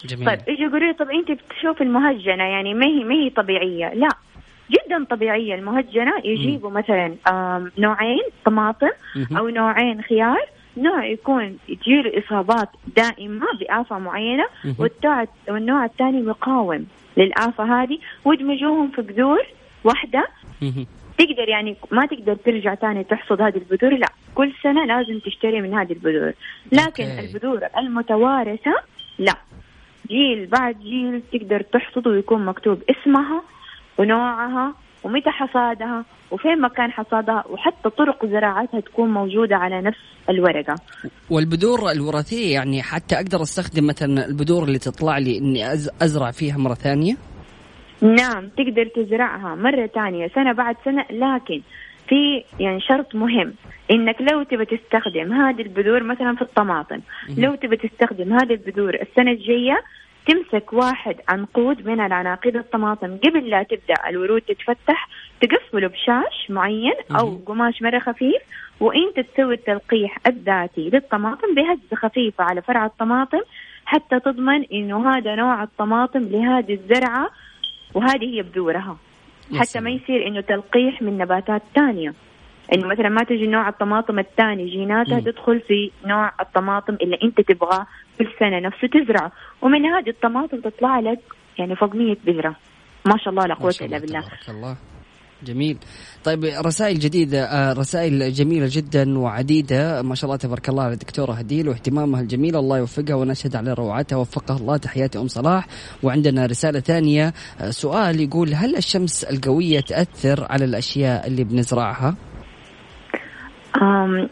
E: جميل. طيب يجي يقولوا طب أنت بتشوف المهجنة؟ يعني ما هي ما هي طبيعية. لا جدا طبيعية المهجنة. يجيبوا مثلا نوعين طماطم أو نوعين خيار. نوع يكون تجيله اصابات دائمه بافه معينة والنوع الثاني مقاوم للافه هذه. وادمجوهم في بذور واحدة. تقدر يعني ما تقدر ترجع ثاني تحصد هذه البذور لا. كل سنة لازم تشتري من هذه البذور. لكن okay. البذور المتوارثة لا. جيل بعد جيل تقدر تحصد ويكون مكتوب اسمها ونوعها ومتى حصادها وفين مكان حصادها وحتى طرق زراعتها تكون موجودة على نفس الورقة.
A: والبذور الوراثية يعني حتى أقدر أستخدم مثلا البذور اللي تطلع لي إني أزرع فيها مرة ثانية؟
E: نعم تقدر تزرعها مرة ثانية سنة بعد سنة لكن في يعني شرط مهم إنك لو تبى تستخدم هذه البذور مثلا في الطماطم لو تبى تستخدم هذه البذور السنة الجاية تمسك واحد عنقود من العناقيد الطماطم قبل لا تبدأ الورود تتفتح تقفله بشاش معين أو قماش مرة خفيف وإنت تسوي التلقيح الذاتي للطماطم بهزه خفيفة على فرع الطماطم حتى تضمن إنه هذا نوع الطماطم لهذه الزرعة وهذه هي بذورها حتى ما يصير إنه تلقيح من نباتات ثانية إنه مثلا ما تجي نوع الطماطم الثاني جيناتها تدخل في نوع الطماطم اللي إنت تبغاه في السنة نفسه تزرعه ومن هذه الطماطم تطلع لك يعني فوق 100 بذره ما شاء الله لا قوة إلا بالله. تبارك الله.
A: جميل. طيب رسائل جديدة آه، رسائل جميلة جدا وعديدة. ما شاء الله تبارك الله على الدكتورة هديل واهتمامها الجميل. الله يوفقها ونشهد على روعتها. وفقها الله تحياتي أم صلاح. وعندنا رسالة ثانية. آه، سؤال يقول هل الشمس القوية تأثر على الأشياء اللي بنزرعها؟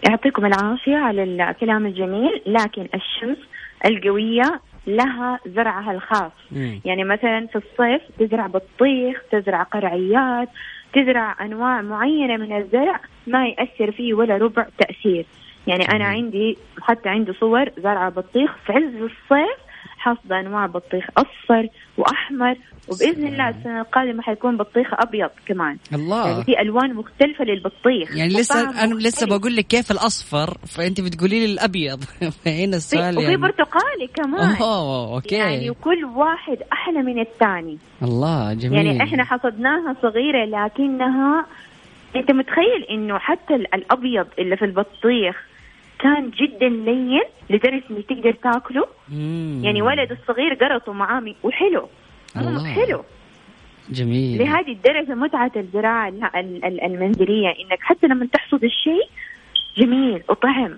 E: يعطيكم العافية على الكلام الجميل لكن الشمس القوية لها زرعها الخاص. مم. يعني مثلا في الصيف تزرع بطيخ تزرع قرعيات تزرع أنواع معينة من الزرع ما يأثر فيه ولا ربع تأثير. يعني أنا عندي حتى عندي صور زرعة بطيخ في عز الصيف حاصده انواع بطيخ أصفر وأحمر وبإذن الله السنة القادمة حيكون بطيخ أبيض كمان.
A: الله.
E: يعني في ألوان مختلفة للبطيخ.
A: يعني لسه أنا لسه. بقول لك كيف الأصفر فأنت بتقولي لي الأبيض. هنا
E: في
A: السؤال
E: وفي
A: يعني.
E: برتقالي كمان.
A: أوه أوكي.
E: يعني وكل واحد أحلى من الثاني.
A: الله جميل.
E: يعني إحنا حصدناها صغيرة لكنها أنت متخيل إنه حتى ال- الأبيض اللي في البطيخ كان جدا لين لدرجه انك تقدر تاكله.
A: مم.
E: يعني ولد الصغير قرطه معاه وحلو.
A: الله.
E: حلو.
A: جميل.
E: لهذه الدرجة متعة الزراعه ال- ال- ال- المنزلية إنك حتى لما تحصد الشيء جميل وطعم.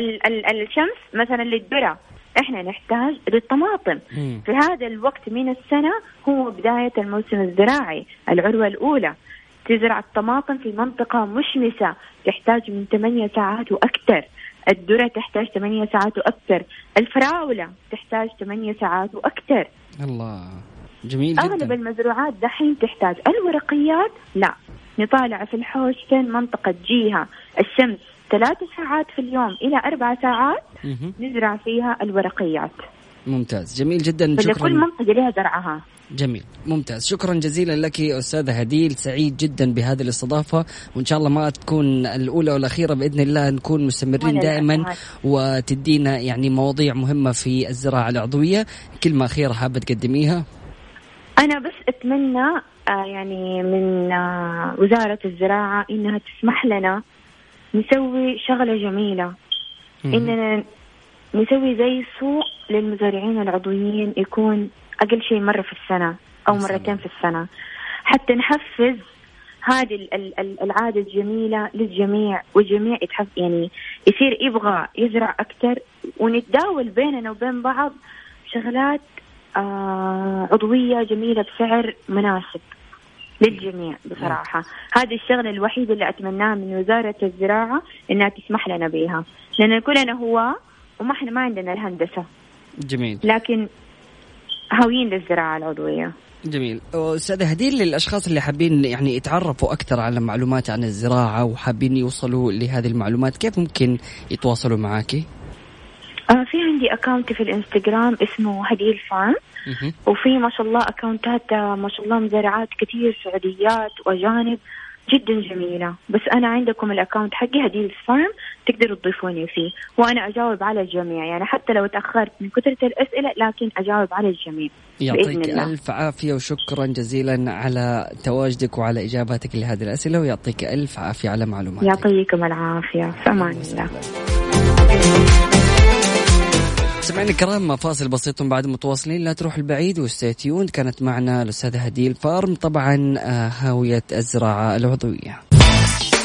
E: ال- ال- الشمس مثلا للذره إحنا نحتاج للطماطم.
A: مم.
E: في هذا الوقت من السنة هو بداية الموسم الزراعي العروة الأولى. تزرع الطماطم في منطقة مشمسة تحتاج من 8 ساعات وأكثر. الذرة تحتاج 8 ساعات وأكثر. الفراولة تحتاج 8 ساعات وأكثر.
A: الله. جميل
E: أغلب
A: جدا
E: المزروعات دحين تحتاج. الورقيات؟ لا. نطالع في الحوش فين منطقة جيها. الشمس ثلاث ساعات في اليوم إلى أربع ساعات. نزرع فيها الورقيات.
A: ممتاز. جميل جدا. شكرا.
E: منطقة لها زرعها.
A: جميل. ممتاز. شكرا جزيلا لك أستاذة هديل. سعيد جدا بهذه الاستضافة. وإن شاء الله ما تكون الأولى والأخيرة بإذن الله نكون مستمرين دائما. وتدينا يعني مواضيع مهمة في الزراعة العضوية. كلمه اخيره حابة تقدميها؟
E: أنا بس أتمنى آه، يعني من آه، وزارة الزراعة إنها تسمح لنا نسوي شغلة جميلة.
A: مهم.
E: نسوي زي سوق للمزارعين العضويين يكون أقل شيء مرة في
A: يا سلام.
E: مرتين في السنة. حتى نحفز هذه ال- ال- ال- العادة الجميلة للجميع والجميع يتحف يعني يصير يبغى يزرع أكثر ونتداول بيننا وبين بعض شغلات آه عضوية جميلة بسعر مناسب للجميع بصراحة. هذه الشغلة الوحيدة اللي أتمناها من وزارة الزراعة إنها تسمح لنا بها. لأن كلنا هو وما إحنا ما عندنا الهندسة.
A: جميل.
E: لكن هاويين للزراعة العضوية.
A: جميل. استاذه هديل للأشخاص اللي حابين يعني يتعرفوا أكثر على معلومات عن الزراعة وحابين يوصلوا لهذه المعلومات كيف ممكن يتواصلوا معاكي
E: آه في عندي account في الإنستغرام اسمه هديل فارم. وفي ما شاء الله أكاونتات آه، ما شاء الله مزارعات كثير سعوديات وأجانب جدا جميلة. بس أنا عندكم ال account حقي هديل فارم تقدروا تضيفوني فيه. وأنا أجاوب على الجميع يعني حتى لو تأخرت من كثرة الأسئلة لكن أجاوب على الجميع
A: يعطيك
E: الله.
A: ألف عافية وشكرا جزيلا على تواجدك وعلى إجاباتك لهذه الأسئلة ويعطيك ألف عافية على معلوماتك.
E: يعطيكم العافية. في أمان الله.
A: سمعنا الكرام فاصل بسيط بعد متواصلين. لا تروح البعيد و stay tuned كانت معنا الأستاذة هديل فارم طبعا آه، هاوية الزراعة العضوية.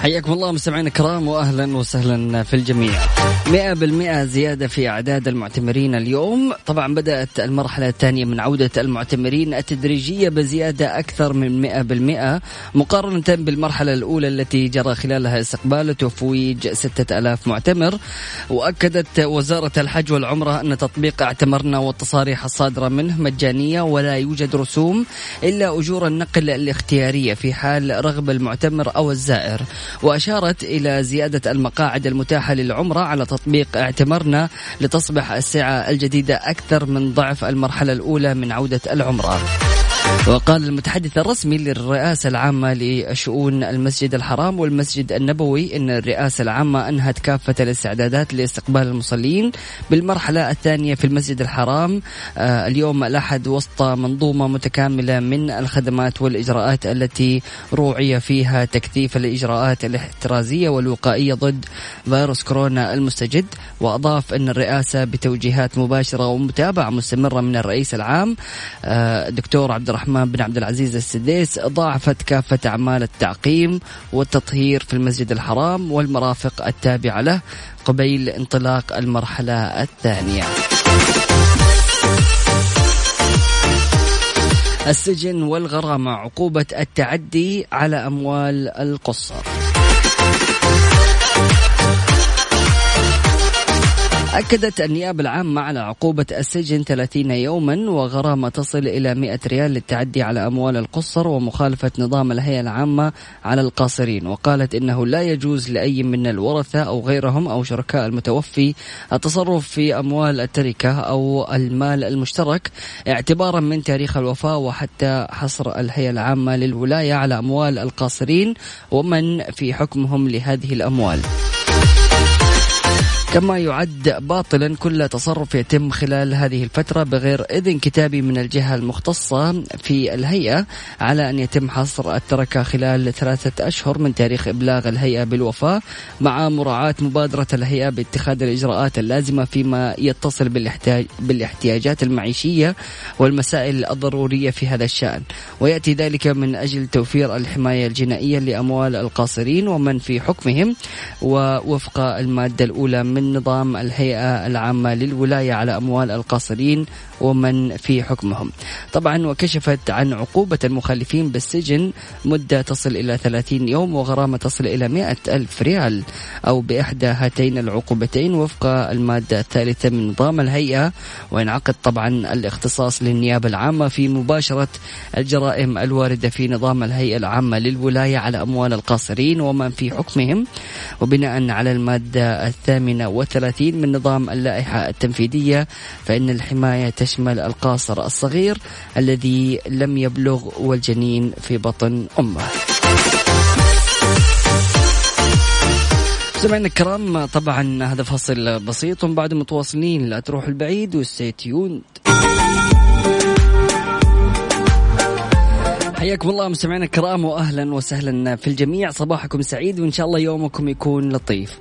A: حياكم الله مستمعينا الكرام واهلا وسهلا في الجميع. 100% زيادة في أعداد المعتمرين اليوم، طبعا بدأت المرحلة الثانية من عودة المعتمرين التدريجية بزيادة أكثر من 100% مقارنة بالمرحلة الأولى التي جرى خلالها استقبال وتفويج 6000 معتمر، وأكدت وزارة الحج والعمرة أن تطبيق اعتمرنا والتصاريح الصادرة منه مجانية ولا يوجد رسوم إلا أجور النقل الاختيارية في حال رغب المعتمر أو الزائر. وأشارت إلى زيادة المقاعد المتاحة للعمرة على تطبيق اعتمرنا لتصبح السعة الجديدة أكثر من ضعف المرحلة الأولى من عودة العمرة. وقال المتحدث الرسمي للرئاسة العامة لشؤون المسجد الحرام والمسجد النبوي أن الرئاسة العامة أنهت كافة الاستعدادات لاستقبال المصلين بالمرحلة الثانية في المسجد الحرام. آه، اليوم الأحد وسط منظومة متكاملة من الخدمات والإجراءات التي روعي فيها تكثيف الإجراءات الاحترازية والوقائية ضد فيروس كورونا المستجد. وأضاف أن الرئاسة بتوجيهات مباشرة ومتابعة مستمرة من الرئيس العام آه، الدكتور عبد الرحمن بن عبد العزيز السديس ضاعفت كافة أعمال التعقيم والتطهير في المسجد الحرام والمرافق التابعة له قبيل انطلاق المرحلة الثانية. السجن والغرامة عقوبة التعدي على أموال القصر أكدت النيابة العامة على عقوبة السجن 30 يوما وغرامة تصل إلى 100 ريال للتعدي على أموال القصر ومخالفة نظام الهيئة العامة على القاصرين وقالت إنه لا يجوز لأي من الورثة أو غيرهم أو شركاء المتوفي التصرف في أموال التركة أو المال المشترك اعتبارا من تاريخ الوفاة وحتى حصر الهيئة العامة للولاية على أموال القاصرين ومن في حكمهم لهذه الأموال. كما يعد باطلا كل تصرف يتم خلال هذه الفترة بغير إذن كتابي من الجهة المختصة في الهيئة على أن يتم حصر التركة خلال ثلاثة أشهر من تاريخ إبلاغ الهيئة بالوفاة مع مراعاة مبادرة الهيئة باتخاذ الإجراءات اللازمة فيما يتصل بالاحتياج بالاحتياجات المعيشية والمسائل الضرورية في هذا الشأن. ويأتي ذلك من أجل توفير الحماية الجنائية لأموال القاصرين ومن في حكمهم ووفق المادة الأولى من من نظام الهيئة العامة للولاية على أموال القاصرين ومن في حكمهم. طبعا وكشفت عن عقوبة المخالفين بالسجن مدة تصل إلى 30 يوم وغرامة تصل إلى 100 ألف ريال أو بإحدى هاتين العقوبتين وفق المادة الثالثة من نظام الهيئة. وينعقد طبعا الاختصاص للنيابة العامة في مباشرة الجرائم الواردة في نظام الهيئة العامة للولاية على أموال القاصرين ومن في حكمهم. وبناء على المادة الثامنة والثلاثين من نظام اللائحة التنفيذية فإن الحماية تشمل القاصر الصغير الذي لم يبلغ والجنين في بطن أمه. سمعنا الكرام طبعا هذا فصل بسيط بعد متواصلين لا تروح البعيد وستيوند حياكم الله مستمعينا الكرام واهلا وسهلا في الجميع. صباحكم سعيد وإن شاء الله يومكم يكون لطيف.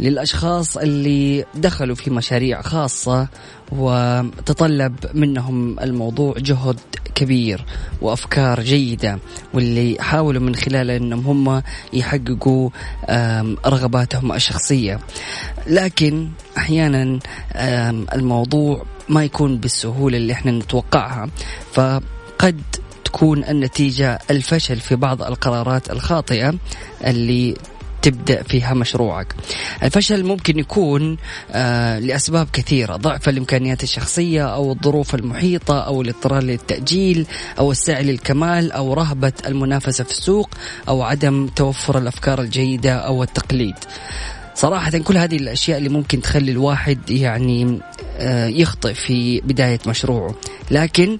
A: للأشخاص اللي دخلوا في مشاريع خاصة وتطلب منهم الموضوع جهد كبير وأفكار جيدة واللي حاولوا من خلال إنهم هم يحققوا رغباتهم الشخصية. لكن أحيانا الموضوع ما يكون بالسهولة اللي إحنا نتوقعها. فقد تكون النتيجة الفشل في بعض القرارات الخاطئة اللي تبدأ فيها مشروعك. الفشل ممكن يكون آه لأسباب كثيرة، ضعف الإمكانيات الشخصية أو الظروف المحيطة أو الاضطرار للتأجيل أو السعي للكمال أو رهبة المنافسة في السوق أو عدم توفر الأفكار الجيدة أو التقليد. صراحة كل هذه الأشياء اللي ممكن تخلي الواحد يعني آه يخطئ في بداية مشروعه لكن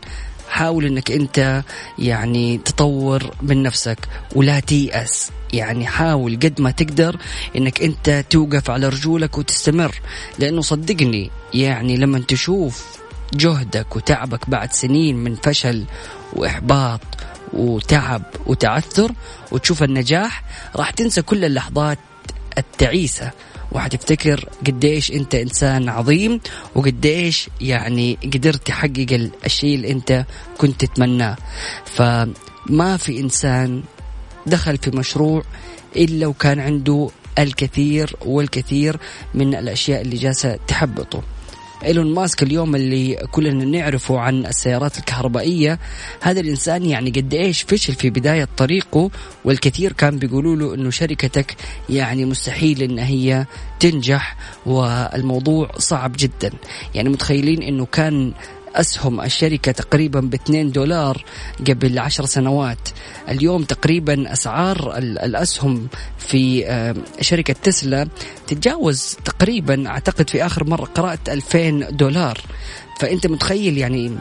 A: حاول إنك أنت يعني تطور من نفسك ولا تيأس. يعني حاول قد ما تقدر إنك أنت توقف على رجولك وتستمر. لأنه صدقني يعني لما تشوف جهدك وتعبك بعد سنين من فشل وإحباط وتعب وتعثر وتشوف النجاح راح تنسى كل اللحظات التعيسة وحتفتكر قديش انت انسان عظيم وقديش يعني قدرت تحقق الشيء اللي انت كنت تتمناه. فما في إنسان دخل في مشروع إلا وكان عنده الكثير والكثير من الأشياء اللي جالسة تحبطه. إيلون ماسك اليوم اللي كلنا نعرفه عن السيارات الكهربائية. هذا الإنسان يعني قد إيش فشل في بداية طريقه والكثير كان بيقولوا له إنه شركتك يعني مستحيل إن هي تنجح والموضوع صعب جدا. يعني متخيلين إنه كان أسهم الشركة تقريبا ب 2 دولار قبل عشر سنوات. اليوم تقريبا أسعار الأسهم في شركة تسلا تتجاوز تقريبا أعتقد في آخر مرة قرأت 2000 دولار. فأنت متخيل يعني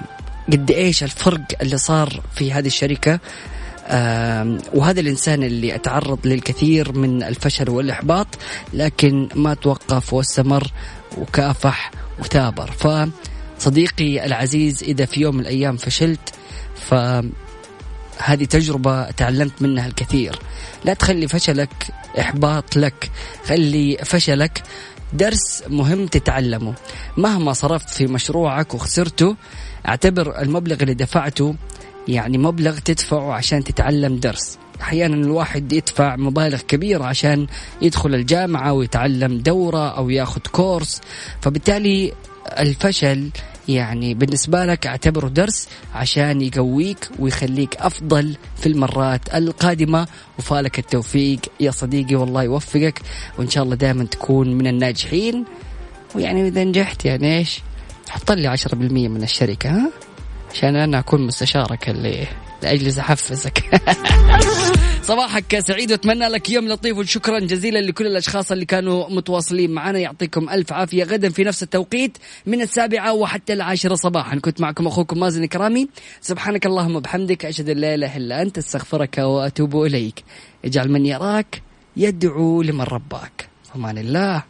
A: قد إيش الفرق اللي صار في هذه الشركة؟ وهذا الإنسان اللي أتعرض للكثير من الفشل والإحباط لكن ما توقف واستمر وكافح وثابر. ف صديقي العزيز إذا في يوم من الأيام فشلت فهذه تجربة تعلمت منها الكثير. لا تخلي فشلك إحباط لك خلي فشلك درس مهم تتعلمه. مهما صرفت في مشروعك وخسرته اعتبر المبلغ اللي دفعته يعني مبلغ تدفعه عشان تتعلم درس. أحيانا الواحد يدفع مبالغ كبيرة عشان يدخل الجامعة ويتعلم دورة أو ياخذ كورس فبالتالي الفشل يعني بالنسبة لك أعتبره درس عشان يقويك ويخليك أفضل في المرات القادمة. وفالك التوفيق. يا صديقي والله يوفقك. وإن شاء الله دائما تكون من الناجحين. ويعني إذا نجحت يعني إيش؟ حط لي 10% من الشركة ها؟ عشان أنا أكون مستشارك اللي لأجلس أحفزك. صباحك سعيد وأتمنى لك يوم لطيف وشكرا جزيلا لكل الأشخاص اللي كانوا متواصلين معنا. يعطيكم ألف عافية. غدا في نفس التوقيت من السابعة وحتى العاشرة صباحا. كنت معكم أخوكم مازن كرامي سبحانك اللهم وبحمدك أشهد أن لا إله إلا أنت أستغفرك وأتوب إليك. اجعل من يراك يدعو لمن رباك. أمان الله.